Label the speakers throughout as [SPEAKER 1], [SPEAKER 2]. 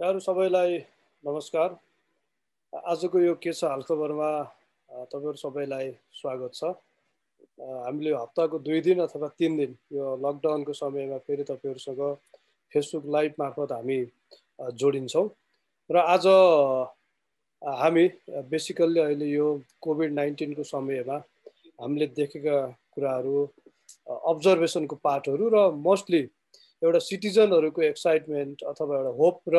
[SPEAKER 1] यहाँहरू सबैलाई नमस्कार। आजको यो के छ हालखबरमा तपाईँहरू सबैलाई स्वागत छ। हामीले हप्ताको दुई दिन अथवा तिन दिन यो लकडाउनको समयमा फेरि तपाईँहरूसँग फेसबुक लाइभ मार्फत हामी जोडिन्छौँ। र आज हामी बेसिकल्ली अहिले यो कोभिड नाइन्टिनको समयमा हामीले देखेका कुराहरू अब्जर्भेसनको पार्टहरू र मोस्टली एउटा सिटिजनहरूको एक्साइटमेन्ट अथवा एउटा होप र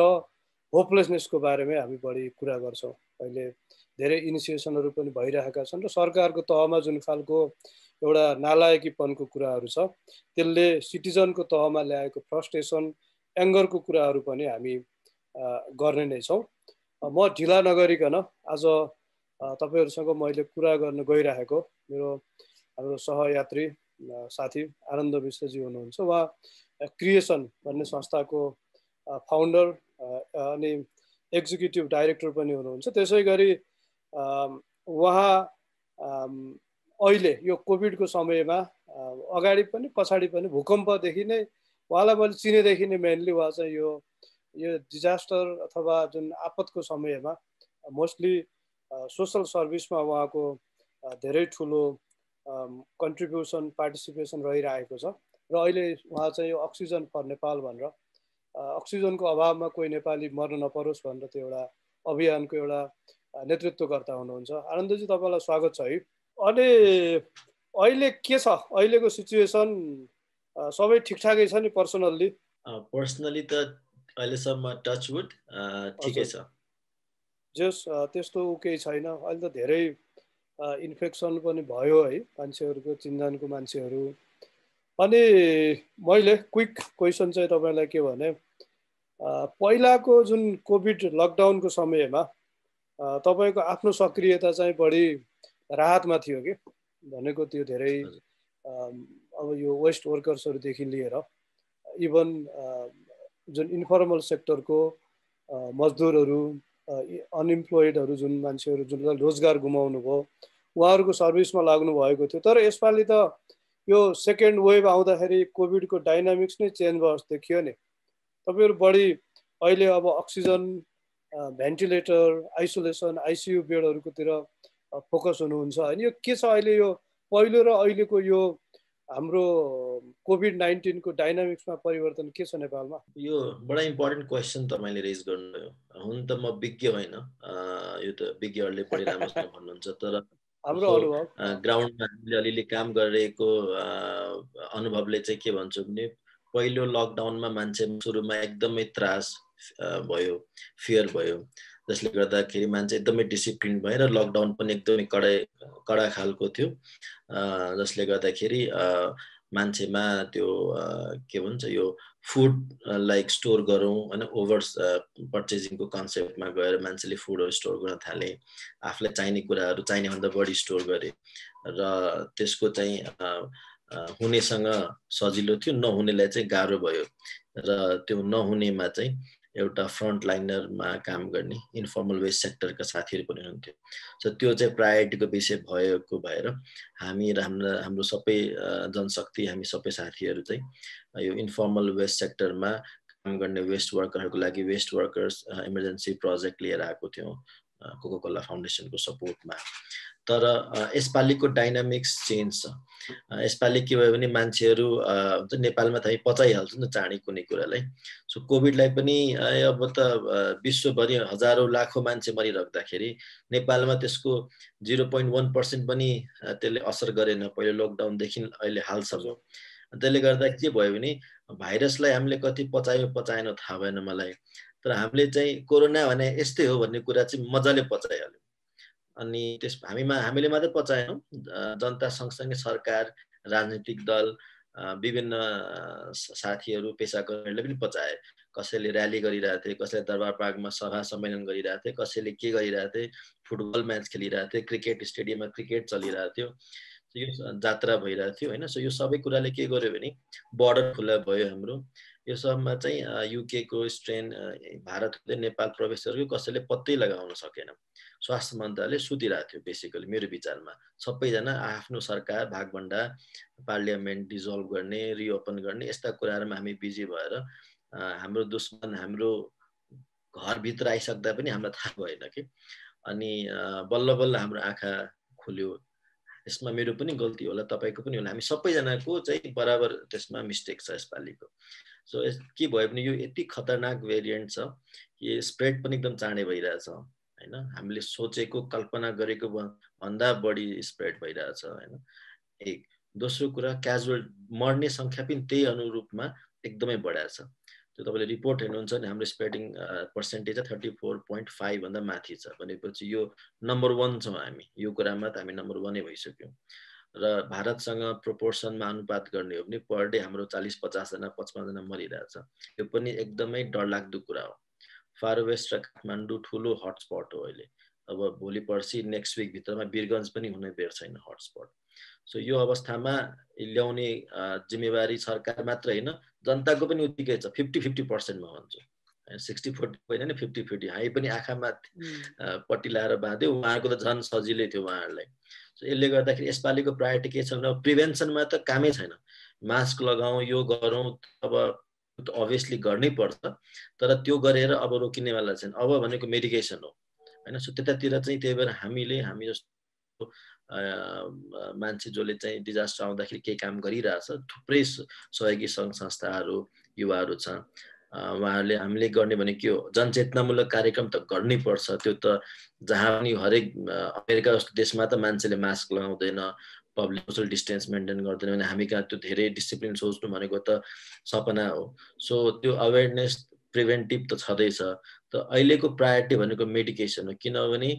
[SPEAKER 1] होपलेसनेसको बारेमै हामी बढी कुरा गर्छौँ। अहिले धेरै इनिसिएसनहरू पनि भइरहेका छन् र सरकारको तहमा जुन खालको एउटा नालायकीपनको कुराहरू छ त्यसले सिटिजनको तहमा ल्याएको फ्रस्ट्रेसन एङ्गरको कुराहरू पनि हामी गर्ने नै छौँ। म ढिला नगरिकन आज तपाईँहरूसँग मैले कुरा गर्न गइरहेको मेरो हाम्रो सहयात्री साथी आनन्द मिश्रजी हुनुहुन्छ उहाँ क्रिएसन भन्ने संस्थाको फाउन्डर अनि एक्जिक्युटिभ डाइरेक्टर पनि हुनुहुन्छ। त्यसै गरी उहाँ अहिले यो कोभिडको समयमा अगाडि पनि पछाडि पनि भूकम्पदेखि नै उहाँलाई मैले चिनेदेखि नै मेनली उहाँ चाहिँ यो यो डिजास्टर अथवा जुन आपतको समयमा मोस्टली सोसल सर्भिसमा उहाँको धेरै ठुलो कन्ट्रिब्युसन पार्टिसिपेसन रहिरहेको छ। र अहिले उहाँ चाहिँ यो अक्सिजन फर नेपाल भनेर अक्सिजनको अभावमा कोही नेपाली मर्न नपरोस् भनेर त्यो एउटा अभियानको एउटा नेतृत्वकर्ता हुनुहुन्छ। आनन्दजी तपाईँलाई स्वागत छ है। अनि अहिले के छ? अहिलेको सिचुएसन सबै ठिकठाकै छ नि पर्सनल्ली
[SPEAKER 2] पर्सनली त अहिलेसम्म टचवुड ठिकै छ।
[SPEAKER 1] जस त्यस्तो केही छैन। अहिले त धेरै इन्फेक्सन पनि भयो है मान्छेहरूको चिन्जानको मान्छेहरू। अनि मैले क्विक क्वेसन चाहिँ तपाईँलाई के भने पहिलाको जुन कोभिड लकडाउनको समयमा तपाईँको आफ्नो सक्रियता चाहिँ बढी राहतमा थियो कि? भनेको त्यो धेरै अब यो वेस्ट वर्कर्सहरूदेखि लिएर इभन जुन इन्फर्मल सेक्टरको मजदुरहरू अनइम्प्लोइडहरू जुन मान्छेहरू जुन रोजगार गुमाउनु भयो उहाँहरूको सर्भिसमा लाग्नु भएको थियो। तर यसपालि त यो सेकेन्ड वेभ आउँदाखेरि कोभिडको डाइनामिक्स नै चेन्ज भयो जस्तो देखियो नि। तपाईँहरू बढी अहिले अब अक्सिजन भेन्टिलेटर आइसोलेसन आइसियु बेडहरूकोतिर फोकस हुनुहुन्छ। होइन यो के छ अहिले यो? पहिलो र अहिलेको यो हाम्रो कोभिड नाइन्टिनको डाइनामिक्समा परिवर्तन के छ नेपालमा?
[SPEAKER 2] यो बडा इम्पोर्टेन्ट क्वेसन तपाईँले रेज गर्नुभयो हुन त म विज्ञ होइन। यो त विज्ञहरूले बढी राम्रोसँग भन्नुहुन्छ तर
[SPEAKER 1] हाम्रो अनुभव।
[SPEAKER 2] ग्राउन्डमा हामीले अलिअलि काम गरिरहेको अनुभवले चाहिँ के भन्छु भने पहिलो लकडाउनमा मान्छे सुरुमा एकदमै त्रास भयो फियर भयो। जसले गर्दाखेरि मान्छे एकदमै डिसिप्लिन भयो र लकडाउन पनि एकदमै कडा कडा खालको थियो। जसले गर्दाखेरि मान्छेमा त्यो के भन्छ यो फुड लाइक स्टोर गरौँ होइन ओभर पर्चेजिङको कन्सेप्टमा गएर मान्छेले फुडहरू स्टोर गर्न थाले आफूलाई चाहिने कुराहरू चाहिनेभन्दा बढी स्टोर गरे र त्यसको चाहिँ हुनेसँग सजिलो थियो नहुनेलाई चाहिँ गाह्रो भयो। र त्यो नहुनेमा चाहिँ एउटा फ्रन्ट लाइनरमा काम गर्ने इन्फर्मल वेस्ट सेक्टरका साथीहरू पनि हुनुहुन्थ्यो। सो त्यो चाहिँ प्रायोरिटीको विषय भएको भएर हामी र हाम्रो हाम्रो सबै जनशक्ति हामी सबै साथीहरू चाहिँ यो इन्फर्मल वेस्ट सेक्टरमा काम गर्ने वेस्ट वर्करहरूको लागि वेस्ट वर्कर्स इमर्जेन्सी प्रोजेक्ट लिएर आएको थियौँ। कोको कोला फाउन्डेसनको सपोर्टमा। तर यसपालिको डाइनामिक्स चेन्ज छ। यसपालि के भयो भने मान्छेहरू हुन्छ नेपालमा त हामी पचाइहाल्छौँ नि चाँडै कुनै कुरालाई। सो कोभिडलाई पनि अब त विश्वभरि हजारौँ लाखौँ मान्छे मरिराख्दाखेरि नेपालमा त्यसको जिरो पोइन्ट वान पर्सेन्ट पनि त्यसले असर गरेन। पहिलो लकडाउनदेखि अहिले हालसम्म। त्यसले गर्दा के भयो भने भाइरसलाई हामीले कति पचायो पचाएन थाहा भएन मलाई। तर हामीले चाहिँ कोरोना भने यस्तै हो भन्ने कुरा चाहिँ मजाले पचाइहाल्यो। अनि त्यस हामीमा हामीले मात्रै पचाएनौँ। जनता सँगसँगै सरकार राजनीतिक दल विभिन्न साथीहरू पेसाकर्मीहरूले पनि पचाए। कसैले ऱ्याली गरिरहेको थिए कसैले दरबार पार्कमा सभा सम्मेलन गरिरहेको थिए कसैले के गरिरहेको थिए फुटबल म्याच खेलिरहेको थिए क्रिकेट स्टेडियममा क्रिकेट चलिरहेको थियो यो जात्रा भइरहेको थियो होइन? सो यो सबै कुराले के गर्यो भने बर्डर खुल्ला भयो हाम्रो। यो सबमा चाहिँ युकेको स्ट्रेन भारत नेपाल प्रवेश गरेको कसैले पत्तै लगाउन सकेन। स्वास्थ्य मन्त्रालय सुतिरहेको थियो बेसिकली मेरो विचारमा। सबैजना आफ्नो सरकार भागभन्डा पार्लियामेन्ट डिजल्भ गर्ने रिओपन गर्ने यस्ता कुराहरूमा हामी बिजी भएर हाम्रो दुश्मन हाम्रो घरभित्र आइसक्दा पनि हामीलाई थाहा भएन कि। अनि बल्ल बल्ल हाम्रो आँखा खुल्यो। यसमा मेरो पनि गल्ती होला तपाईँको पनि होला। हामी सबैजनाको चाहिँ बराबर त्यसमा मिस्टेक छ यसपालिको। सो यस के भयो भने यो यति खतरनाक भेरिएन्ट छ कि स्प्रेड पनि एकदम चाँडै भइरहेछ होइन? हामीले सोचेको कल्पना गरेको भन्दा बढी स्प्रेड भइरहेछ होइन? एक। दोस्रो कुरा क्याजुअल मर्ने सङ्ख्या पनि त्यही अनुरूपमा एकदमै बढाएको छ। त्यो तपाईँले रिपोर्ट हेर्नुहुन्छ भने हाम्रो स्प्रेडिङ पर्सेन्टेज चाहिँ थर्टी फोर पोइन्ट फाइभभन्दा माथि छ। भनेपछि यो नम्बर वान छौँ हामी। यो कुरामा त हामी नम्बर वानै भइसक्यौँ। र भारतसँग प्रोपोर्सनमा अनुपात गर्ने हो भने पर डे हाम्रो चालिस पचासजना पचपन्नजना मरिरहेछ। यो पनि एकदमै डरलाग्दो कुरा हो। फार वेस्ट र काठमाडौँ ठुलो हटस्पट हो अहिले। अब भोलि पर्सि नेक्स्ट विकभित्रमा वीरगन्ज पनि हुने बेर छैन हटस्पट सो यो अवस्थामा ल्याउने जिम्मेवारी सरकार मात्र होइन जनताको पनि उत्तिकै छ। फिफ्टी फिफ्टी पर्सेन्टमा भन्छु। सिक्सटी फोर्टी होइन नि फिफ्टी फिफ्टी हामी पनि आँखामा पट्टी लाएर बाँध्यो। उहाँहरूको त झन् सजिलै थियो उहाँहरूलाई। यसले गर्दाखेरि यसपालिको प्रायोरिटी के छ भने प्रिभेन्सनमा त कामै छैन। मास्क लगाउँ यो गरौँ अब अभियसली गर्नै पर्छ। तर त्यो गरेर अब रोकिनेवाला छैन। अब भनेको मेडिकेसन हो। होइन? सो त्यतातिर चाहिँ त्यही भएर हामीले हामी जस्तो मान्छे जसले चाहिँ डिजास्टर आउँदाखेरि केही काम गरिरहेछ थुप्रै सहयोगी सङ्घ संस्थाहरू युवाहरू छ। उहाँहरूले हामीले गर्ने भने के हो? जनचेतनामूलक कार्यक्रम त गर्नै पर्छ। त्यो त जहाँ पनि हरेक अमेरिका जस्तो देशमा त मान्छेले मास्क लगाउँदैन पब्लिक सोसल डिस्टेन्स मेन्टेन गर्दैन भने हामी कहाँ त्यो धेरै डिसिप्लिन सोच्नु भनेको त सपना हो। सो त्यो अवेरनेस प्रिभेन्टिभ त छँदैछ। त अहिलेको प्रायोरिटी भनेको मेडिकेसन हो। किनभने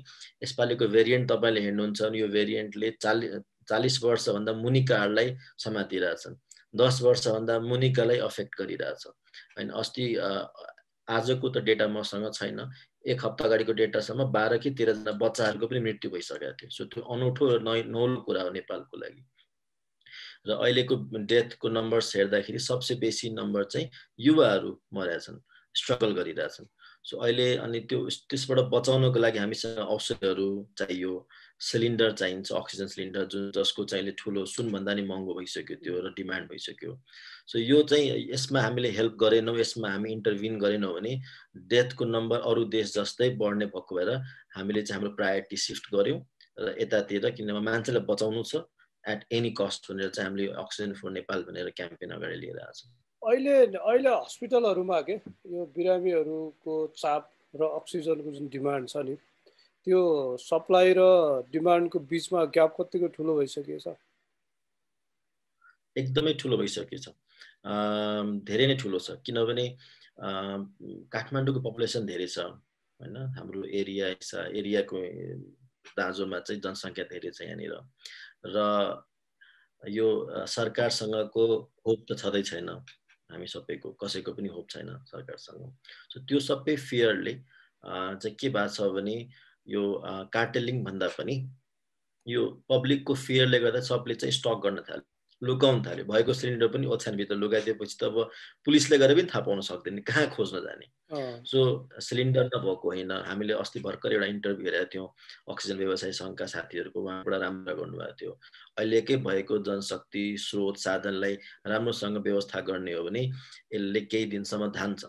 [SPEAKER 2] यसपालिको भेरिएन्ट तपाईँले हेर्नुहुन्छ यो भेरिएन्टले चालि चालिस वर्षभन्दा मुनिकाहरूलाई समातिरहेछन्। दस वर्षभन्दा मुनिकालाई अफेक्ट गरिरहेछ। होइन अस्ति आजको त डेटा मसँग छैन। एक हप्ता अगाडिको डेटासम्म बाह्र कि तेह्रजना बच्चाहरूको पनि मृत्यु भइसकेको थियो। सो त्यो अनौठो नौलो कुरा हो नेपालको लागि। र अहिलेको डेथको नम्बर्स हेर्दाखेरि सबसे बेसी नम्बर चाहिँ युवाहरू मरेका छन् स्ट्रगल गरिरहेछन्। सो अहिले अनि त्यो त्यसबाट बचाउनको लागि हामीसँग औषधहरू चाहियो। सिलिन्डर चाहिन्छ अक्सिजन सिलिन्डर जुन जसको चाहिँ अहिले ठुलो सुनभन्दा नि महँगो भइसक्यो त्यो र डिमान्ड भइसक्यो। सो यो चाहिँ यसमा हामीले हेल्प गरेनौँ यसमा हामी इन्टरभिन गरेनौँ भने डेथको नम्बर अरू देश जस्तै बढ्ने भएको भएर हामीले चाहिँ हाम्रो प्रायोरिटी सिफ्ट गऱ्यौँ र यतातिर किनभने मान्छेलाई बचाउनु छ एट एनी कस्ट भनेर चाहिँ हामीले अक्सिजन फोर नेपाल भनेर क्याम्पेन अगाडि लिएर आएको छौँ।
[SPEAKER 1] अहिले अहिले हस्पिटलहरूमा के? यो बिरामीहरूको चाप र अक्सिजनको जुन डिमान्ड छ नि त्यो सप्लाई र डिमान्डको बिचमा ग्याप कतिको ठुलो भइसकेको छ?
[SPEAKER 2] एकदमै ठुलो भइसकेको छ। धेरै नै ठुलो छ। किनभने काठमाडौँको पपुलेसन धेरै छ होइन? हाम्रो एरिया छ एरियाको दाँजोमा चाहिँ जनसङ्ख्या धेरै छ यहाँनिर। र यो सरकारसँगको होप त छँदै छैन। हामी सबैको कसैको पनि होप छैन सरकारसँग। सो त्यो सबै फियरले चाहिँ के भएको छ भने यो कार्टेलिङ भन्दा पनि यो पब्लिकको फियरले गर्दा सबले चाहिँ स्टक गर्न थाल्यो लुकाउनु थाल्यो। भएको सिलिन्डर पनि ओछ्यानभित्र लुगाइदिएपछि त अब पुलिसले गरेर पनि थाहा पाउन सक्दैन कहाँ खोज्न जाने। सो सिलिन्डर नभएको होइन हामीले अस्ति भर्खर एउटा इन्टरभ्यू हेरेका थियौँ अक्सिजन व्यवसाय सङ्घका साथीहरूको उहाँबाट राम्रो गर्नुभएको थियो। अहिलेकै भएको जनशक्ति स्रोत साधनलाई राम्रोसँग व्यवस्था गर्ने हो भने यसले केही दिनसम्म धान्छ।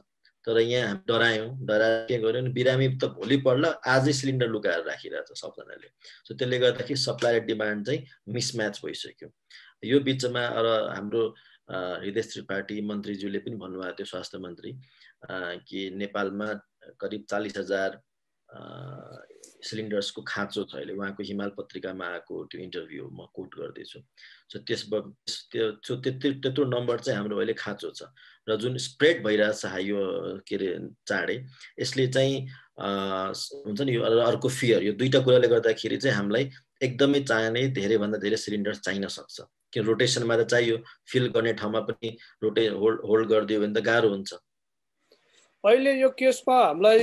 [SPEAKER 2] तर यहाँ हामी डरायौँ डराएर के गर्यो बिरामी त भोलि पर्ला आजै सिलिन्डर लुकाएर राखिरहेछ सबजनाले सो त्यसले गर्दाखेरि सप्लाई र डिमान्ड चाहिँ मिसम्याच भइसक्यो यो बिचमा र हाम्रो हृदय त्रिपाठी मन्त्रीज्यूले पनि भन्नुभएको थियो स्वास्थ्य मन्त्री कि नेपालमा करिब चालिस हजार सिलिन्डर्सको खाँचो छ अहिले। उहाँको हिमाल पत्रिकामा आएको त्यो इन्टरभ्यू म कोट गर्दैछु। सो त्यसबाट त्यो त्यत्रो त्यत्रो नम्बर चाहिँ हाम्रो अहिले खाँचो छ। र जुन स्प्रेड भइरहेछ यो के अरे चाँडै यसले चाहिँ हुन्छ नि यो अर्को फियर यो दुईवटा कुराले गर्दाखेरि चाहिँ हामीलाई एकदमै चाहिने धेरैभन्दा धेरै सिलिन्डर चाहिन सक्छ। कि रोटेसनमा त चाहियो फिल गर्ने ठाउँमा पनि रोटे होल्ड होल्ड गरिदियो भने त गाह्रो हुन्छ।
[SPEAKER 1] अहिले यो केसमा हामीलाई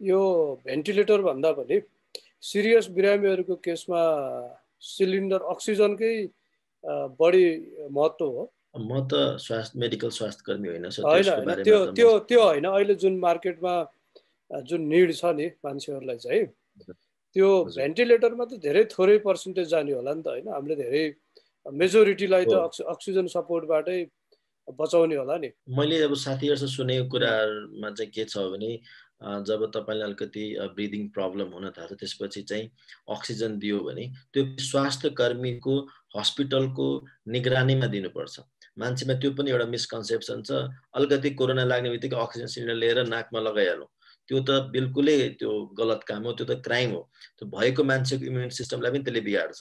[SPEAKER 1] यो भेन्टिलेटर भन्दा पनि सिरियस बिरामीहरूको केसमा सिलिन्डर अक्सिजनकै बढी महत्त्व हो।
[SPEAKER 2] म त स्वास्थ्य मेडिकल स्वास्थ्य कर्मी होइन
[SPEAKER 1] होइन त्यो त्यो त्यो होइन अहिले जुन मार्केटमा जुन निड छ नि मान्छेहरूलाई चाहिँ त्यो भेन्टिलेटरमा त धेरै थोरै पर्सेन्टेज जाने होला नि त होइन? हामीले धेरै मेजोरिटीलाई त अक्सिजन सपोर्टबाटै बचाउने होला नि।
[SPEAKER 2] मैले अब साथीहरूसँग सुनेको कुराहरूमा चाहिँ के छ भने जब तपाईँले अलिकति ब्रिदिङ प्रब्लम हुन थाल्छ त्यसपछि चाहिँ अक्सिजन दियो भने त्यो स्वास्थ्य कर्मीको हस्पिटलको निगरानीमा दिनुपर्छ। मान्छेमा त्यो पनि एउटा मिसकन्सेप्सन छ अलिकति कोरोना लाग्ने बित्तिकै अक्सिजन सिलिन्डर लिएर नाकमा लगाइहालौँ। त्यो त बिल्कुलै त्यो गलत काम हो त्यो त क्राइम हो। त्यो भएको मान्छेको इम्युन सिस्टमलाई पनि त्यसले बिगाड्छ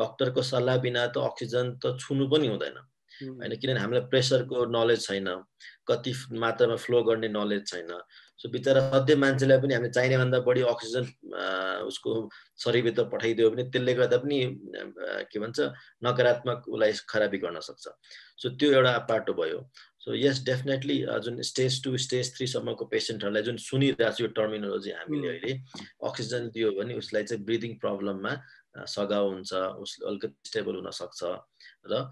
[SPEAKER 2] डक्टरको सल्लाह बिना त अक्सिजन त छुनु पनि हुँदैन। होइन किनभने हामीलाई प्रेसरको नलेज छैन कति मात्रामा फ्लो गर्ने नलेज छैन। सो बिचरा सधैँ मान्छेलाई पनि हामीले चाहिने भन्दा बढी अक्सिजन उसको शरीरभित्र पठाइदियो भने त्यसले गर्दा पनि के भन्छ नकारात्मक उसलाई खराबी गर्न सक्छ। सो त्यो एउटा पाटो भयो। सो यस डेफिनेटली जुन स्टेज टू स्टेज थ्रीसम्मको पेसेन्टहरूलाई जुन सुनिरहेको छ यो टर्मिनोलोजी हामीले अहिले अक्सिजन दियो भने उसलाई चाहिँ ब्रिदिङ प्रब्लममा सघाउ हुन्छ उसले अलिकति स्टेबल हुनसक्छ र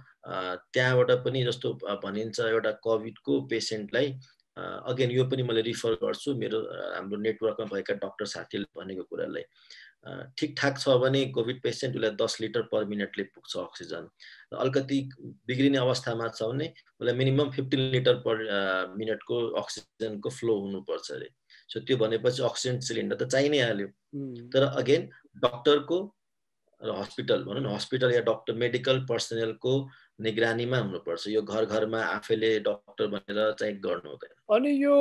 [SPEAKER 2] त्यहाँबाट पनि जस्तो भनिन्छ एउटा कोभिडको पेसेन्टलाई अगेन यो पनि मैले रिफर गर्छु मेरो हाम्रो नेटवर्कमा भएका डक्टर साथीले भनेको कुरालाई। ठिकठाक छ भने कोभिड पेसेन्ट उसलाई दस लिटर पर मिनटले पुग्छ अक्सिजन। र अलिकति बिग्रिने अवस्थामा छ भने उसलाई मिनिमम फिफ्टिन लिटर पर मिनटको अक्सिजनको फ्लो हुनुपर्छ अरे। सो त्यो भनेपछि अक्सिजन सिलिन्डर त चाहि नै हाल्यो तर अगेन डक्टरको र हस्पिटल भनौँ न हस्पिटल या डक्टर मेडिकल पर्सनलको निगरानीमा हुनुपर्छ। यो घर घरमा आफैले डक्टर भनेर चाहिँ गर्नु हुँदैन।
[SPEAKER 1] अनि यो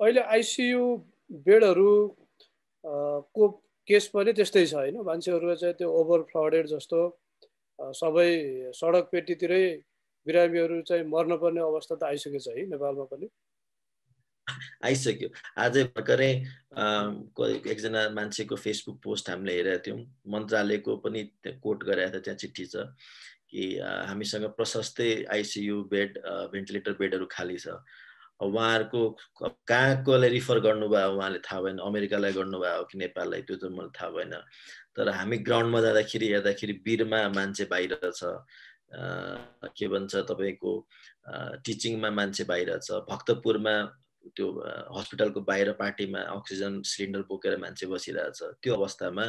[SPEAKER 1] अहिले आइसियु बेडहरू को केस पनि त्यस्तै छ होइन। मान्छेहरू चाहिँ त्यो ओभर फ्लडेड जस्तो सबै सडक पेटीतिरै बिरामीहरू चाहिँ मर्नुपर्ने अवस्था त आइसकेको छ है नेपालमा पनि।
[SPEAKER 2] आइसक्यो। आजै भर्खरै एकजना मान्छेको फेसबुक पोस्ट हामीले हेरेका थियौँ। मन्त्रालयको पनि कोट गरेका थियो त्यहाँ चिठी छ। कि हामीसँग प्रशस्तै आइसियु बेड भेन्टिलेटर बेडहरू खाली छ। उहाँहरूको कहाँ कसलाई रिफर गर्नुभयो उहाँले थाहा भएन अमेरिकालाई गर्नुभयो कि नेपाललाई त्यो त मलाई थाहा भएन। तर हामी ग्राउन्डमा जाँदाखेरि हेर्दाखेरि वीरमा मान्छे बाहिर छ। के भन्छ तपाईँको टिचिङमा मान्छे बाहिर छ। भक्तपुरमा त्यो हस्पिटलको बाहिर पार्टीमा अक्सिजन सिलिन्डर बोकेर मान्छे बसिरहेछ। त्यो अवस्थामा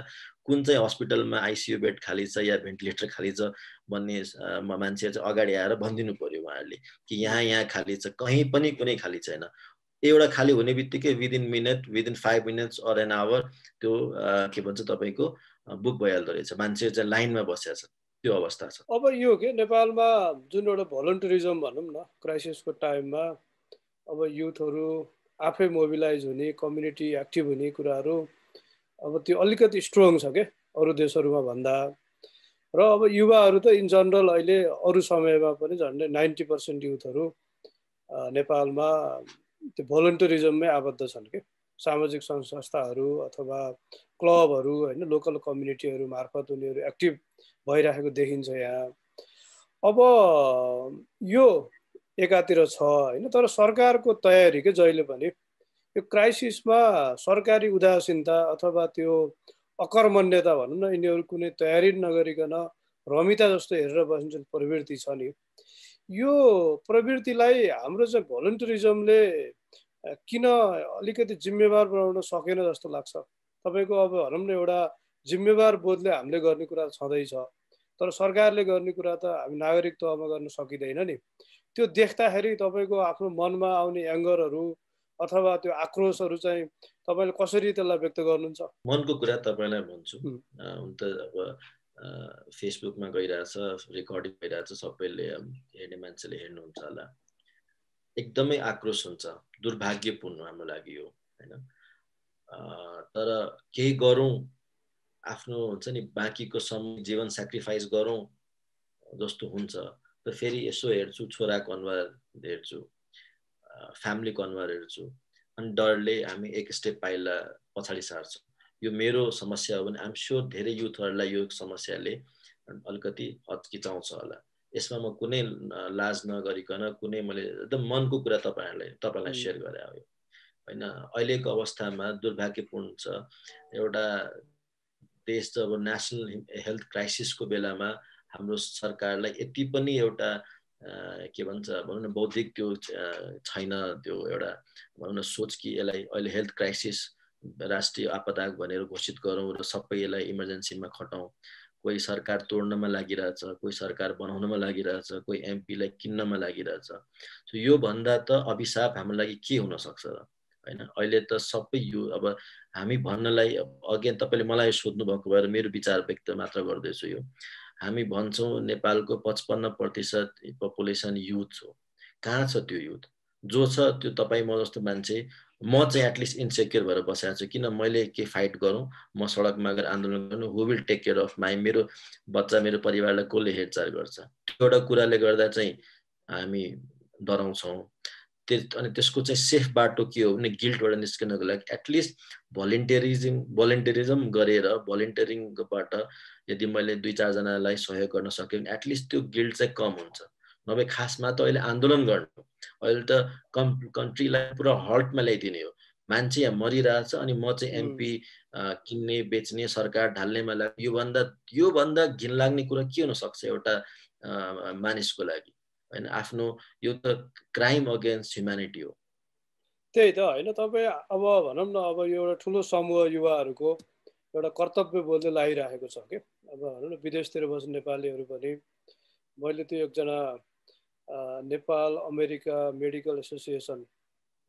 [SPEAKER 2] कुन चाहिँ हस्पिटलमा आइसियु बेड खाली छ या भेन्टिलेटर खाली छ भन्ने मान्छे चाहिँ अगाडि आएर भनिदिनु पर्यो उहाँहरूले कि यहाँ यहाँ खाली छ कहीँ पनि कुनै खाली छैन। एउटा खाली हुने बित्तिकै within minute within five minutes or an hour त्यो के भन्छ तपाईँको बुक भइहाल्दो रहेछ। मान्छे चाहिँ लाइनमा बसेको छ त्यो अवस्था छ।
[SPEAKER 1] अब यो के नेपालमा जुन एउटा भोलन्टरिजम भनौँ न क्राइसिसको टाइममा अब युथहरू आफै मोबिलाइज हुने कम्युनिटी एक्टिभ हुने कुराहरू अब त्यो अलिकति स्ट्रङ छ क्या अरू देशहरूमा भन्दा। र अब युवाहरू त इन जनरल अहिले अरू समयमा पनि झन्डै नाइन्टी पर्सेन्ट युथहरू नेपालमा त्यो भोलन्टरिजममै आबद्ध छन् कि। सामाजिक संस्थाहरू अथवा क्लबहरू होइन लोकल कम्युनिटीहरू मार्फत उनीहरू एक्टिभ भइराखेको देखिन्छ यहाँ। अब यो एकातिर छ होइन? तर सरकारको तयारी के जहिले पनि यो क्राइसिसमा सरकारी उदासीनता अथवा त्यो अकर्मण्यता भनौँ न यिनीहरू कुनै तयारी नगरिकन रमिता जस्तो हेरेर बसिन्छ प्रवृत्ति छ नि। यो प्रवृत्तिलाई हाम्रो चाहिँ भोलिन्टरिजमले किन अलिकति जिम्मेवार बनाउन सकेन जस्तो लाग्छ? तपाईँको अब भनौँ न एउटा जिम्मेवार बोधले हामीले गर्ने कुरा छँदैछ। तर सरकारले गर्ने कुरा त हामी नागरिक तहमा गर्न सकिँदैन नि। त्यो देख्दाखेरि तपाईँको आफ्नो मनमा आउने एङ्गरहरू अथवा त्यो आक्रोशहरू चाहिँ तपाईँले कसरी त्यसलाई व्यक्त गर्नुहुन्छ?
[SPEAKER 2] मनको कुरा तपाईँलाई भन्छु। हुन त अब फेसबुकमा गइरहेछ रेकर्डिङ भइरहेछ सबैले हेर्ने मान्छेले हेर्नुहुन्छ होला। एकदमै आक्रोश हुन्छ दुर्भाग्यपूर्ण हाम्रो लागि यो होइन? तर केही गरौँ आफ्नो हुन्छ नि बाँकीको समय जीवन सेक्रिफाइस गरौँ जस्तो हुन्छ। र फेरि यसो हेर्छु छोराको अनुहार हेर्छु फ्यामिलीको अनुहार हेर्छु अनि डरले हामी एक स्टेप पाइला पछाडि सार्छौँ। यो मेरो समस्या हो भने आइम स्योर धेरै युथहरूलाई यो समस्याले अलिकति हच्किचाउँछ होला। यसमा म कुनै लाज नगरिकन कुनै मैले एकदम मनको कुरा तपाईँहरूलाई तपाईँलाई सेयर गरे हो होइन अहिलेको अवस्थामा दुर्भाग्यपूर्ण छ। एउटा देश जब नेसनल हेल्थ क्राइसिसको बेलामा हाम्रो सरकारलाई यति पनि एउटा के भन्छ भनौँ न बौद्धिक त्यो छैन त्यो एउटा भनौँ न सोच कि यसलाई अहिले हेल्थ क्राइसिस राष्ट्रिय आपदा भनेर घोषित गरौँ र सबै यसलाई इमर्जेन्सीमा खटाउँ। कोही सरकार तोड्नमा लागिरहेछ कोही सरकार बनाउनमा लागिरहेछ कोही एमपीलाई किन्नमा लागिरहेछ। सो योभन्दा त अभिशाप हाम्रो लागि के हुनसक्छ र? होइन? अहिले त सबै यो अब हामी भन्नलाई अघि तपाईँले मलाई सोध्नु भएको भएर मेरो विचार व्यक्त मात्र गर्दैछु यो। हामी भन्छौँ नेपालको पचपन्न प्रतिशत पपुलेसन युथ हो। कहाँ छ त्यो युथ? जो छ त्यो तपाईँ म जस्तो मान्छे म चाहिँ एटलिस्ट इन्सेक्योर भएर बसेको छु। किन मैले के फाइट गरौँ? म सडकमा गएर आन्दोलन गर्नु who will take care of my मेरो बच्चा मेरो परिवारलाई कसले हेरचाह गर्छ? त्यो एउटा कुराले गर्दा चाहिँ हामी डराउँछौँ। त्यस अनि त्यसको चाहिँ सेफ बाटो के हो भने गिल्टबाट निस्किनको लागि एटलिस्ट भलिन्टियरिजम भलिन्टियरिजम गरेर भलिन्टियरिङबाट यदि मैले दुई चारजनालाई सहयोग गर्न सक्यो भने एटलिस्ट त्यो गिल्ट चाहिँ कम हुन्छ। नभए खासमा त अहिले आन्दोलन गर्नु। अहिले त कम् कन्ट्रीलाई पुरा हल्टमा ल्याइदिने हो। मान्छे यहाँ मरिरहेछ अनि म चाहिँ एमपी किन्ने बेच्ने सरकार ढाल्नेमा लाग्यो योभन्दा योभन्दा घिनलाग्ने कुरा के हुनसक्छ एउटा मानिसको लागि? होइन आफ्नो यो त क्राइम अगेन्स्ट ह्युम्यानिटी हो।
[SPEAKER 1] त्यही त होइन तपाईँ अब भनौँ न अब यो एउटा ठुलो समूह युवाहरूको एउटा कर्तव्य बोल्दै लागिरहेको छ कि? अब भनौँ न विदेशतिर बस्ने नेपालीहरू पनि मैले त्यो एकजना नेपाल अमेरिका मेडिकल एसोसिएसन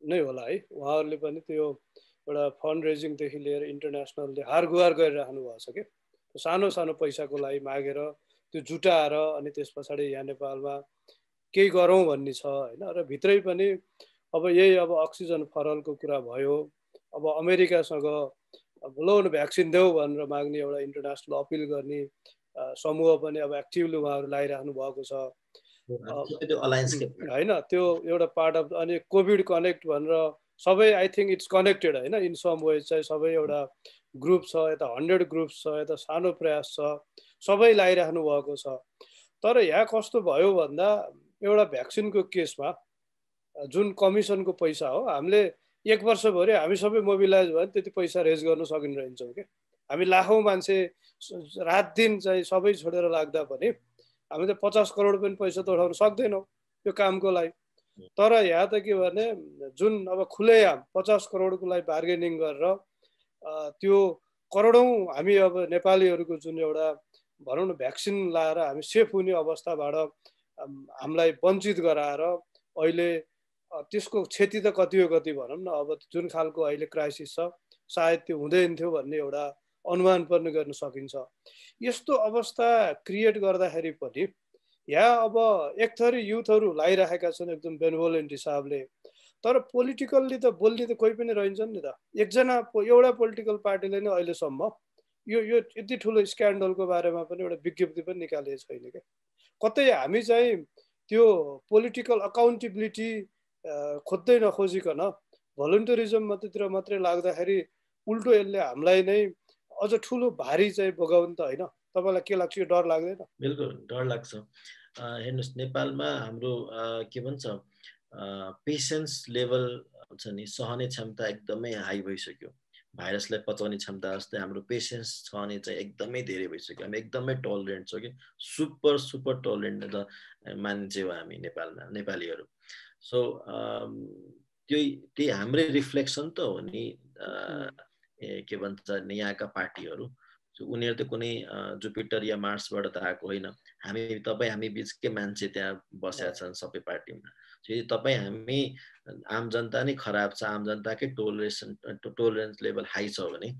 [SPEAKER 1] नै होला है उहाँहरूले पनि त्यो एउटा फन्ड रेजिङदेखि लिएर इन्टरनेसनलले हार गुहार गरिराख्नु भएको छ कि? सानो सानो पैसाको लागि मागेर त्यो जुटाएर अनि त्यस पछाडि यहाँ नेपालमा केही गरौँ भन्ने छ होइन? र भित्रै पनि अब यही अब अक्सिजन फरलको कुरा भयो। अब अमेरिकासँग अब न भ्याक्सिन देऊ भनेर माग्ने एउटा इन्टरनेसनल अपिल गर्ने समूह पनि अब एक्टिभली उहाँहरू लगाइराख्नु भएको छ। होइन त्यो एउटा पार्ट अफ अनि कोभिड कनेक्ट भनेर सबै आई थिङ्क इट्स कनेक्टेड होइन? इन सम वे चाहिँ सबै एउटा ग्रुप छ यता हन्ड्रेड ग्रुप छ यता सानो प्रयास छ सबै लगाइराख्नु भएको छ। तर यहाँ कस्तो भयो भन्दा एउटा भ्याक्सिनको केसमा जुन कमिसनको पैसा हो हामीले एक वर्षभरि हामी सबै मोबिलाइज भयो त्यति पैसा रेज गर्न सकिने रहन्छौँ क्या हामी लाखौँ मान्छे रात दिन चाहिँ सबै छोडेर लाग्दा पनि हामी त पचास करोड पनि पैसा त उठाउन सक्दैनौँ त्यो कामको लागि। तर यहाँ त के भने जुन अब खुलेआम पचास करोडको लागि बार्गेनिङ गरेर त्यो करोडौँ हामी अब नेपालीहरूको जुन एउटा भनौँ न भ्याक्सिन लाएर हामी सेफ हुने अवस्थाबाट हामीलाई वञ्चित गराएर अहिले त्यसको क्षति त कति हो कति भनौँ न अब जुन खालको अहिले क्राइसिस छ सायद त्यो हुँदैन थियो भन्ने एउटा अनुमान पनि गर्न सकिन्छ। यस्तो अवस्था क्रिएट गर्दाखेरि पनि यहाँ अब एक थरी युथहरू लगाइराखेका छन् एकदम बेनभोलेन्ट हिसाबले तर पोलिटिकल्ली त बोल्ने त कोही पनि रहन्छन् नि त। एकजना एउटा पोलिटिकल पार्टीले नै अहिलेसम्म यो यो यति ठुलो स्क्यान्डलको बारेमा पनि एउटा विज्ञप्ति पनि निकालेको छैन क्या कतै हामी चाहिँ त्यो पोलिटिकल अकाउन्टेबिलिटी खोज्दै नखोजिकन भलन्टरिजम मात्रैतिर मात्रै लाग्दाखेरि उल्टो यसले हामीलाई नै अझ ठुलो भारी चाहिँ भोगाउनु त होइन। तपाईँलाई के लाग्छ यो डर लाग्दैन?
[SPEAKER 2] बिल्कुल डर लाग्छ। हेर्नुहोस् नेपालमा हाम्रो के भन्छ पेसेन्स लेभल हुन्छ नि सहने क्षमता एकदमै हाई भइसक्यो। भाइरसलाई पचाउने क्षमता जस्तै हाम्रो पेसेन्स छ भने चाहिँ एकदमै धेरै भइसक्यो। हामी एकदमै टलरेन्ट छौँ कि? सुपर सुपर टलरेन्ट त मान्छे हो हामी नेपालमा नेपालीहरू। सो त्यही त्यही हाम्रै रिफ्लेक्सन त हो नि के भन्छ यहाँका पार्टीहरू। उनीहरू त कुनै जुपिटर या मार्सबाट त आएको होइन। हामी तपाईँ हामी बिचकै मान्छे त्यहाँ बसेका छन् सबै पार्टीमा। यदि तपाईँ हामी आम जनता नै खराब छ आम जनताकै टोलरेसन टोलरेन्स लेभल हाई छ भने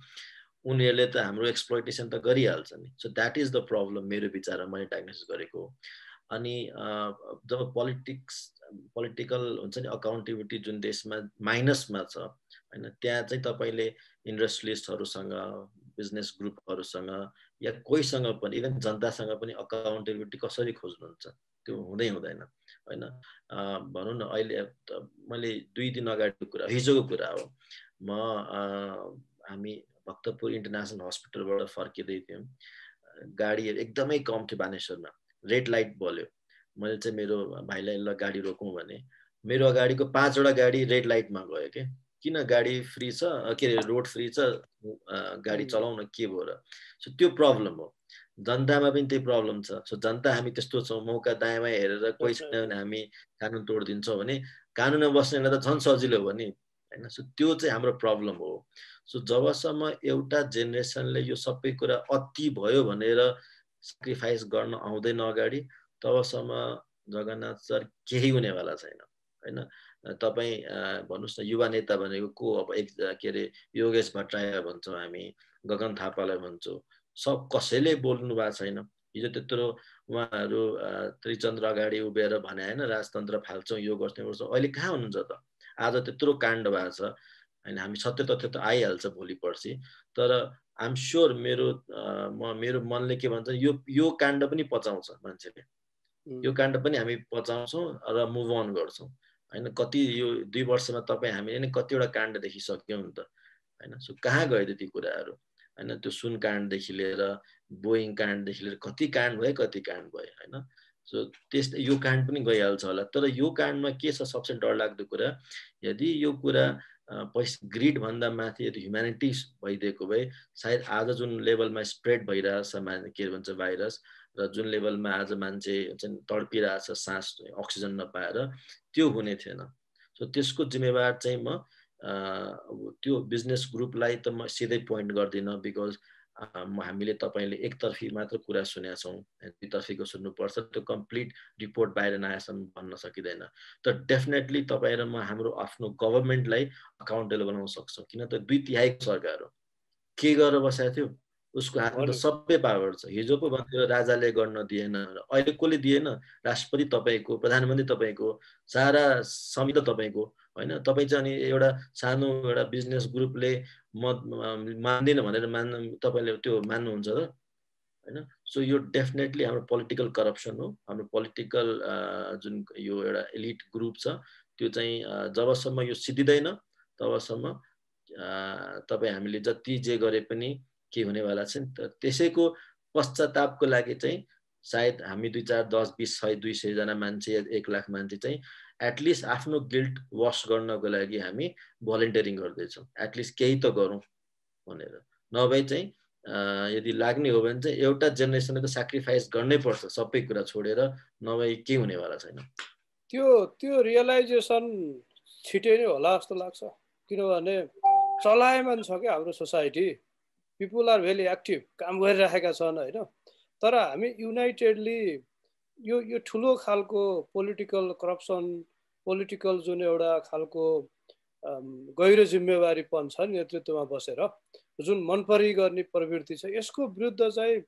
[SPEAKER 2] उनीहरूले त हाम्रो एक्सप्लोइटेसन त गरिहाल्छ नि। So that is the problem मेरो विचारमा मैले डायग्नोसिस गरेको अनि जब पोलिटिक्स पोलिटिकल हुन्छ नि अकाउन्टेबिलिटी जुन देशमा माइनसमा छ होइन त्यहाँ चाहिँ तपाईँले इन्डस्ट्रियलिस्टहरूसँग बिजनेस ग्रुपहरूसँग या कोहीसँग पनि इभन जनतासँग पनि अकाउन्टेबिलिटी कसरी खोज्नुहुन्छ? त्यो हुँदै हुँदैन होइन? भनौँ न अहिले मैले दुई दिन अगाडिको कुरा हिजोको कुरा हो। म हामी भक्तपुर इन्टरनेसनल हस्पिटलबाट फर्किँदै थियौँ। गाडीहरू एकदमै कम थियो बानेश्वरमा। रेड लाइट बल्यो। मैले चाहिँ मेरो भाइलाई गाडी रोकौँ भने। मेरो अगाडिको पाँचवटा गाडी रेड लाइटमा गयो क्या किन गाडी फ्री छ? के अरे रोड फ्री छ? गाडी चलाउन के भयो र? सो त्यो प्रब्लम हो। जनतामा पनि त्यही प्रब्लम छ। सो जनता हामी त्यस्तो छौँ मौका दायाँमा हेरेर कोही छैन भने हामी कानुन तोडिदिन्छौँ भने कानुनमा बस्नेलाई त झन् सजिलो हो नि। होइन? सो त्यो चाहिँ हाम्रो प्रब्लम हो। सो जबसम्म एउटा जेनेरेसनले यो सबै कुरा अति भयो भनेर सेक्रिफाइस गर्न आउँदैन अगाडि तबसम्म जगन्नाथ सर केही हुनेवाला छैन। होइन? तपाईँ भन्नुहोस् न युवा नेता भनेको को? अब एक के अरे योगेश भट्टराई भन्छौँ हामी गगन थापालाई भन्छौँ। सब कसैले बोल्नु भएको छैन। हिजो त्यत्रो उहाँहरू त्रिचन्द्र अगाडि उभिएर भने होइन राजतन्त्र फाल्छौँ यो गर्छौँ गर्छौँ अहिले कहाँ हुनुहुन्छ त? आज त्यत्रो काण्ड भएको छ। होइन हामी सत्य तथ्य त आइहाल्छ भोलि पर्सि तर आइएम स्योर मेरो म मेरो मनले के भन्छ यो यो काण्ड पनि पचाउँछ मान्छेले। यो काण्ड पनि हामी पचाउँछौँ र मुभ अन गर्छौँ। होइन कति यो दुई वर्षमा तपाईँ हामीले नै कतिवटा काण्ड देखिसक्यौँ नि त होइन? सो कहाँ गयो त ती कुराहरू? होइन त्यो सुन काण्डदेखि लिएर बोइङ काण्डदेखि लिएर कति काण्ड भयो कति काण्ड भयो होइन? सो त्यस यो काण्ड पनि गइहाल्छ होला। तर यो काण्डमा के छ सबसे डरलाग्दो कुरा यदि यो कुरा पैसा ग्रिडभन्दा माथि यदि ह्युमेनिटिज भइदिएको भए सायद आज जुन लेभलमा स्प्रेड भइरहेछ के भन्छ भाइरस र जुन लेभलमा आज मान्छे चाहिँ तडपिरहेछ सास अक्सिजन नपाएर त्यो हुने थिएन। सो त्यसको जिम्मेवार चाहिँ म त्यो बिजनेस ग्रुपलाई त म सिधै पोइन्ट गर्दिनँ बिकज हामीले तपाईँले एकतर्फी मात्र कुरा सुनेका छौँ दुईतर्फीको सुन्नुपर्छ। त्यो कम्प्लिट रिपोर्ट बाहिर नआएसम्म भन्न सकिँदैन। तर डेफिनेटली तपाईँ र म हाम्रो आफ्नो गभर्मेन्टलाई अकाउन्टेबल बनाउन सक्छौँ। किन त दुई तिहाईको सरकार हो। के गरेर बसेको थियो? उसको हातमा त सबै पावर छ। हिजो पो भन्थ्यो राजाले गर्न दिएन। अहिले कसले दिएन? राष्ट्रपति तपाईँको प्रधानमन्त्री तपाईँको सारा समिति तपाईँको होइन? तपाईँ चाहिँ अनि एउटा सानो एउटा बिजनेस ग्रुपले म मान्दिनँ भनेर मान तपाईँले त्यो मान्नुहुन्छ त होइन? सो यो डेफिनेटली हाम्रो पोलिटिकल करप्सन हो। हाम्रो पोलिटिकल जुन यो एउटा एलिट ग्रुप छ त्यो चाहिँ जबसम्म यो सिद्धिँदैन तबसम्म तपाईँ हामीले जति जे गरे पनि के हुनेवाला छ नि त्यसैको पश्चातापको लागि चाहिँ सायद हामी दुई चार दस बिस सय दुई सयजना मान्छे एक लाख मान्छे चाहिँ एटलिस्ट आफ्नो गिल्ट वास गर्नको लागि हामी भलिन्टियरिङ गर्दैछौँ। एटलिस्ट केही त गरौँ भनेर। नभए चाहिँ यदि लाग्ने हो भने चाहिँ एउटा जेनेरेसनले त सेक्रिफाइस गर्नै पर्छ सबै कुरा छोडेर नभए के हुनेवाला छैन।
[SPEAKER 1] त्यो त्यो रियलाइजेसन छिटै नै होला जस्तो लाग्छ। किनभने चलायमान छ क्या हाम्रो society people are very active काम गरिरहेका छन् होइन? तर हामी युनाइटेडली यो यो ठुलो खालको पोलिटिकल करप्सन पोलिटिकल जुन एउटा खालको गहिरो जिम्मेवारीपन छ नेतृत्वमा बसेर जुन मनपरी गर्ने प्रवृत्ति छ यसको विरुद्ध चाहिँ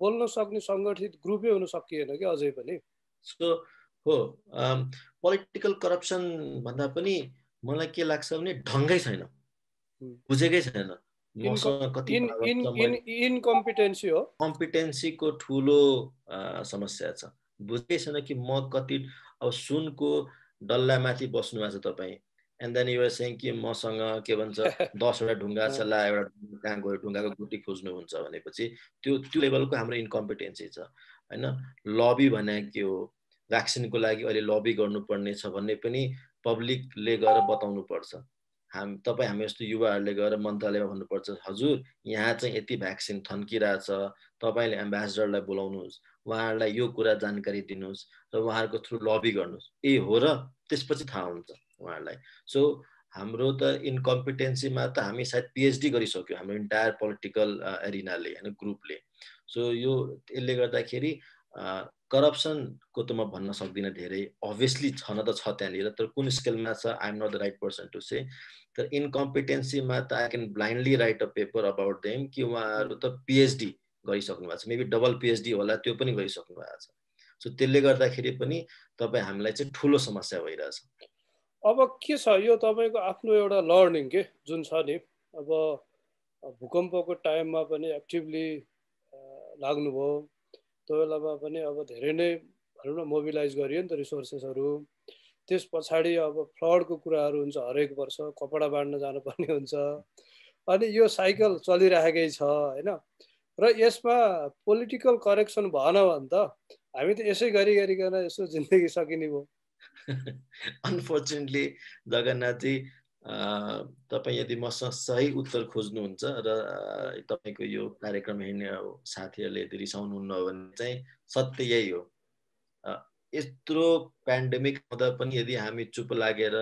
[SPEAKER 1] बोल्न सक्ने सङ्गठित ग्रुपै हुन सकिएन कि अझै पनि।
[SPEAKER 2] सो हो पोलिटिकल करप्सन भन्दा पनि मलाई के लाग्छ भने ढङ्गै छैन। बुझेकै छैन।
[SPEAKER 1] इनकम्पिटेन्सी हो।
[SPEAKER 2] कम्पिटेन्सीको ठुलो समस्या छ। बुझ्दै छैन कि म कति अब सुनको डल्लामाथि बस्नु भएको छ तपाईँ। एन्ड देन युआर सेङ कि मसँग के भन्छ दसवटा ढुङ्गा छ ला एउटा कहाँ गयो ढुङ्गाको गुटी खोज्नुहुन्छ भनेपछि त्यो त्यो लेभलको हाम्रो इन्कम्पिटेन्सी छ। होइन? लबी भने के हो? भ्याक्सिनको लागि अहिले लबी गर्नुपर्ने छ भन्ने पनि पब्लिकले गएर बताउनु पर्छ हाम तपाईँ हामी जस्तो युवाहरूले गएर मन्त्रालयमा भन्नुपर्छ हजुर यहाँ चाहिँ यति भ्याक्सिन थन्किरहेछ तपाईँले एम्बेसडरलाई बोलाउनुहोस् उहाँहरूलाई यो कुरा जानकारी दिनुहोस् र उहाँहरूको थ्रु लबी गर्नुहोस्। ए हो र त्यसपछि थाहा हुन्छ उहाँहरूलाई। सो हाम्रो त इनकम्पिटेन्सीमा त हामी सायद पिएचडी गरिसक्यो हाम्रो इन्टायर पोलिटिकल एरिनाले होइन ग्रुपले। सो यो यसले गर्दाखेरि करप्सनको त म भन्न सक्दिनँ धेरै। अभियसली छन त छ त्यहाँनिर तर कुन स्केलमा छ I'm not the right person to say तर इनकम्पिटेन्सीमा त I can blindly write a paper about them कि उहाँहरू त पिएचडी गरिसक्नु भएको छ। मेबी डबल पिएचडी होला त्यो पनि गरिसक्नु भएको छ। सो त्यसले गर्दाखेरि पनि तपाईँ हामीलाई चाहिँ ठुलो समस्या भइरहेछ।
[SPEAKER 1] अब के छ? यो तपाईँको आफ्नो एउटा लर्निङ के? जुन छ नि अब भूकम्पको टाइममा पनि एक्टिभली लाग्नुभयो। त्यो बेलामा पनि अब धेरै नै भनौँ न मोबिलाइज गरियो नि त रिसोर्सेसहरू त्यस पछाडि अब फ्लडको कुराहरू हुन्छ हरेक वर्ष कपडा बाँड्न जानुपर्ने हुन्छ। अनि यो साइकल चलिरहेकै छ होइन? र यसमा पोलिटिकल करेक्सन भएन भने त हामी त यसै गरी गरिकन यसो जिन्दगी सकिने भयो
[SPEAKER 2] अनफोर्चुनेटली जगन्नाथजी तपाईँ यदि मसँग सही उत्तर खोज्नुहुन्छ र तपाईँको यो कार्यक्रम हेर्ने साथीहरूले यदि रिसाउनुहुन्न भने चाहिँ सत्य यही हो। यत्रो पेन्डेमिक हुँदा पनि यदि हामी चुप लागेर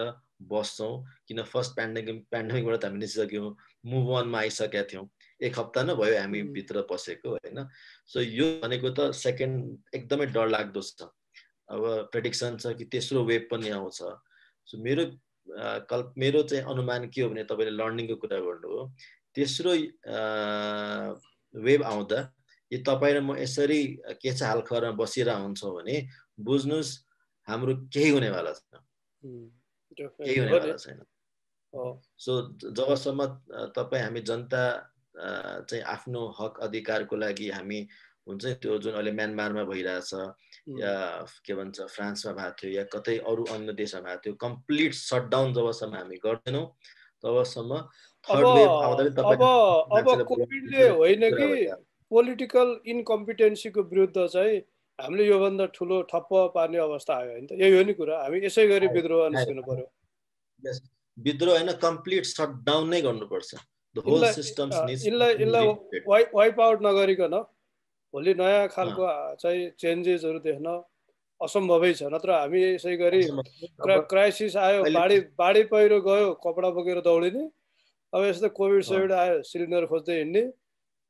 [SPEAKER 2] बस्छौँ किन फर्स्ट पेन्डेमिक पेन्डेमिकबाट हामी निस्किसक्यौँ मुभ वानमा आइसकेका थियौँ। एक हप्ता नै भयो हामी भित्र पसेको होइन? सो यो भनेको त सेकेन्ड एकदमै डर लाग्दो छ। अब प्रेडिक्सन छ कि तेस्रो वेभ पनि आउँछ। सो मेरो कल्प मेरो चाहिँ अनुमान के हो भने तपाईँले लर्निङको कुरा गर्नुभयो। तेस्रो वेब आउँदा यो तपाईँ र म यसरी के छ हाल खबरमा बसिरह हुन्छौँ भने बुझ्नुहोस् हाम्रो केही हुनेवाला छैन। केही हुनेवाला छैन। सो जबसम्म तपाईँ हामी जनता चाहिँ आफ्नो हक अधिकारको लागि हामी हुन्छ त्यो जुन अहिले म्यानमारमा भइरहेछ या के भन्छ फ्रान्समा भएको थियो या कतै अरू अन्य देशमा भएको थियो कम्प्लिट सटडाउन जबसम्म हामी गर्दैनौँ तबसम्म
[SPEAKER 1] अब अब कोभिडले होइन कि पोलिटिकल इन्कम्पिटेन्सीको विरुद्ध चाहिँ हामीले योभन्दा ठुलो ठप्प पार्ने अवस्था आयो होइन त? यही हो नि कुरा। हामी यसै गरी विद्रोह निस्किनु पर्यो।
[SPEAKER 2] विद्रोह होइन कम्प्लिट सटडाउन नै गर्नुपर्छ।
[SPEAKER 1] वाइप आउट नगरिकन भोलि नयाँ खालको चाहिँ चेन्जेसहरू देख्न असम्भवै छ। नत्र हामी यसै गरी क्राइसिस आयो बाढी बाढी पहिरो गयो कपडा बोकेर दौडिने। अब यस्तो कोभिड सोभिड आयो सिलिन्डर खोज्दै हिँड्ने।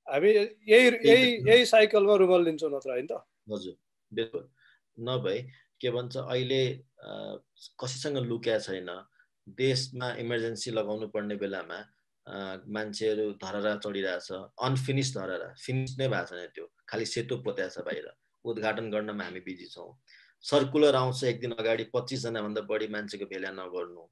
[SPEAKER 1] हामी यही यही यही साइकलमा रुमल लिन्छौँ नत्र होइन त।
[SPEAKER 2] हजुर बिल्कुल। नभए के भन्छ अहिले कसैसँग लुक्या छैन देशमा इमर्जेन्सी लगाउनु पर्ने बेलामा मान्छेहरू धरहरा चढिरहेछ अनफिनिस धरहरा फिनिस नै भएको छैन त्यो। खालि सेतो पोत्या छ बाहिर। उद्घाटन गर्नमा हामी बिजी छौँ। सर्कुलर आउँछ एक दिन अगाडि पच्चिसजनाभन्दा बढी मान्छेको भेला नगर्नु।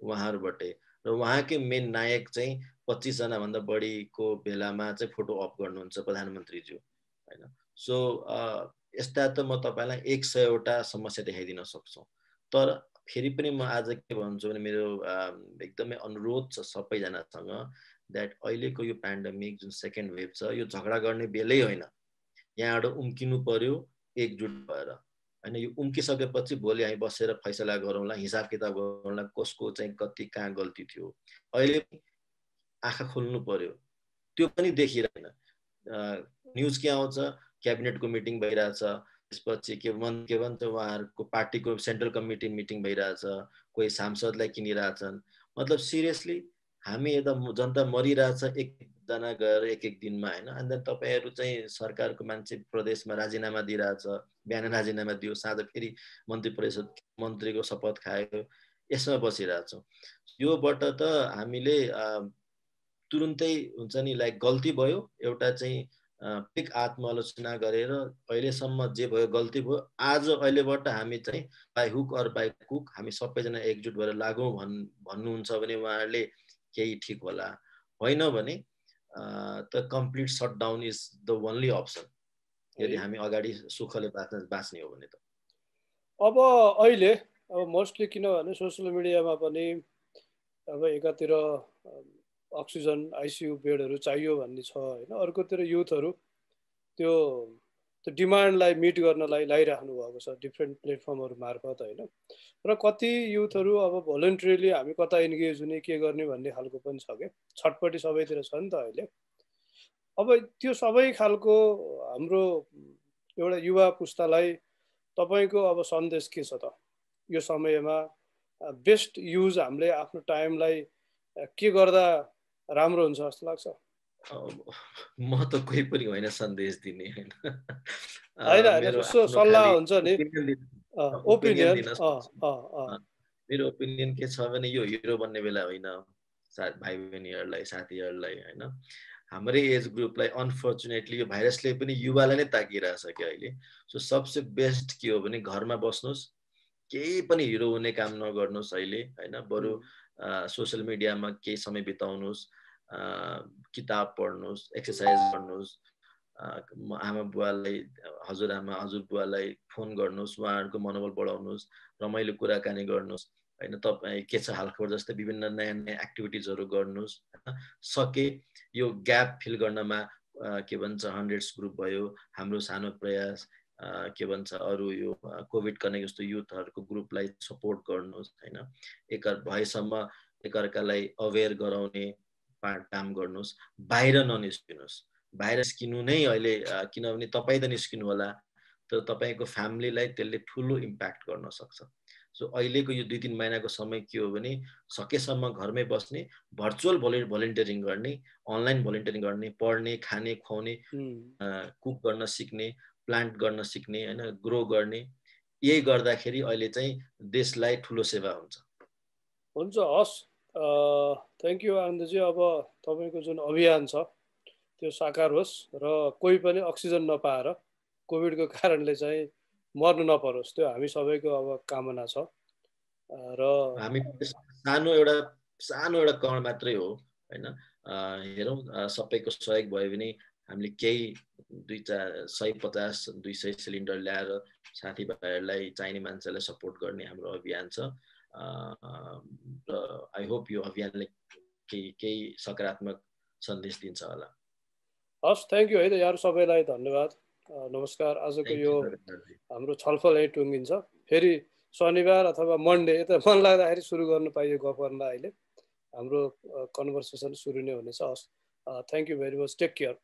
[SPEAKER 2] उहाँहरूबाटै। र उहाँकै मेन नायक चाहिँ पच्चिसजनाभन्दा बढीको भेलामा चाहिँ फोटो अप गर्नुहुन्छ प्रधानमन्त्रीज्यू होइन? सो यस्ता त म तपाईँलाई एक सयवटा समस्या देखाइदिन सक्छौँ। तर फेरि पनि म आज के भन्छु भने मेरो एकदमै अनुरोध छ सबैजनासँग द्याट अहिलेको यो पेन्डेमिक जुन सेकेन्ड वेभ छ यो झगडा गर्ने बेलै होइन। यहाँबाट उम्किनु पर्यो एकजुट भएर। होइन यो उम्किसकेपछि भोलि हामी बसेर फैसला गरौँला हिसाब किताब गरौँला कसको चाहिँ कति कहाँ गल्ती थियो। अहिले आँखा खोल्नु पर्यो। त्यो पनि देखिरहेन। न्युज के आउँछ? क्याबिनेटको मिटिङ भइरहेछ। त्यसपछि के भन् के भन्छ उहाँहरूको पार्टीको सेन्ट्रल कमिटी मिटिङ भइरहेछ। कोही सांसदलाई किनिरहेछन्। मतलब सिरियसली हामी यता जनता मरिरहेछ एकजना गएर एक एक दिनमा होइन? अन्त तपाईँहरू चाहिँ सरकारको मान्छे प्रदेशमा राजीनामा दिइरहेछ बिहान राजीनामा दियो साँझ फेरि मन्त्री परिषद मन्त्रीको शपथ खायो यसमा बसिरहेछौँ। योबाट त हामीले तुरुन्तै हुन्छ नि लाइक गल्ती भयो एउटा चाहिँ पिक आत्मआलोचना गरेर अहिलेसम्म जे भयो गल्ती भयो आज अहिलेबाट हामी चाहिँ बाई हुक अर बाई कुक हामी सबैजना एकजुट भएर लागौँ भन् भन्नुहुन्छ भने उहाँहरूले केही ठिक होला। होइन भने त complete shut down is the only option यदि हामी अगाडि सुखले बाँच्न बाँच्ने हो भने त।
[SPEAKER 1] अब अहिले अब मोस्टली किनभने सोसियल मिडियामा पनि अब एकातिर अक्सिजन आइसियु बेडहरू चाहियो भन्ने छ होइन? अर्कोतिर युथहरू त्यो त्यो डिमान्डलाई मिट गर्नलाई लगाइराख्नु भएको छ डिफ्रेन्ट प्लेटफर्महरू मार्फत होइन? र कति युथहरू अब भोलिन्ट्रीली हामी कता इन्गेज हुने के गर्ने भन्ने खालको पनि छ क्या? छटपट्टि सबैतिर छ नि त अहिले। अब त्यो सबै खालको हाम्रो एउटा युवा पुस्तालाई तपाईँको अब सन्देश के छ त? यो समयमा बेस्ट युज हामीले आफ्नो टाइमलाई के गर्दा राम्रो हुन्छ जस्तो लाग्छ?
[SPEAKER 2] म त कोही पनि होइन सन्देश दिने
[SPEAKER 1] होइन। सल्लाह हुन्छ नि। ओपिनियन
[SPEAKER 2] मेरो ओपिनियन के छ भने यो हिरो बन्ने बेला होइन सा भाइ बहिनीहरूलाई साथीहरूलाई होइन। हाम्रै एज ग्रुपलाई अनफर्चुनेटली यो भाइरसले पनि युवालाई नै ताकिरहेछ कि अहिले। सो सबसे बेस्ट के हो भने घरमा बस्नुहोस् केही पनि हिरो हुने काम नगर्नुहोस् अहिले होइन। बरु सोसियल मिडियामा केही समय बिताउनुहोस्। किताब पढ्नुहोस् एक्सर्साइज गर्नुहोस् आमा बुवालाई हजुरआमा हजुरबुवालाई फोन गर्नुहोस् उहाँहरूको मनोबल बढाउनुहोस् रमाइलो कुराकानी गर्नुहोस् होइन तपाईँ के छ हालखबर जस्तै विभिन्न नयाँ नयाँ एक्टिभिटिजहरू गर्नुहोस् होइन सके यो ग्याप फिल गर्नमा के भन्छ हन्ड्रेड्स ग्रुप भयो हाम्रो सानो प्रयास के भन्छ अरू यो कोभिड कनेक्ट जस्तो युथहरूको ग्रुपलाई सपोर्ट गर्नुहोस् होइन एक भएसम्म एकअर्कालाई अवेर गराउने काम गर्नुहोस् बाहिर ननिस्किनुहोस्। बाहिर निस्किनु नै अहिले किनभने तपाईँ त निस्किनु होला तर तपाईँको फ्यामिलीलाई त्यसले ठुलो इम्प्याक्ट गर्न सक्छ। सो अहिलेको यो दुई तिन महिनाको समय के हो भने सकेसम्म घरमै बस्ने भर्चुअल भोलि भोलिन्टियरिङ गर्ने अनलाइन भोलिन्टियरिङ गर्ने पढ्ने खाने खुवाउने कुक गर्न सिक्ने प्लान्ट गर्न सिक्ने होइन ग्रो गर्ने यही गर्दाखेरि अहिले चाहिँ देशलाई ठुलो सेवा हुन्छ।
[SPEAKER 1] हुन्छ हस्। Thank you Anandji. अब तपाईँको जुन अभियान छ त्यो साकार होस् र कोही पनि अक्सिजन नपाएर कोभिडको कारणले चाहिँ मर्नु नपरोस् त्यो हामी सबैको अब कामना छ।
[SPEAKER 2] र हामी सानो एउटा सानो एउटा कण मात्रै हो होइन? हेरौँ सबैको सहयोग भयो भने हामीले केही दुई चार सय पचास दुई सय सिलिन्डर ल्याएर साथीभाइहरूलाई चाहिने मान्छेलाई सपोर्ट गर्ने हाम्रो अभियान छ। र आई होप यो अभियानले केही केही सकारात्मक सन्देश दिन्छ होला
[SPEAKER 1] हस् थ्याङ्क यू है त यहाँहरू सबैलाई धन्यवाद नमस्कार आजको यो हाम्रो छलफल यहीँ टुङ्गिन्छ फेरि शनिबार अथवा मन्डे यता मन लाग्दाखेरि सुरु गर्नु पाइयो गफ गर्न अहिले हाम्रो कन्भर्सेसन सुरु नै हुनेछ हस् thank you very much take care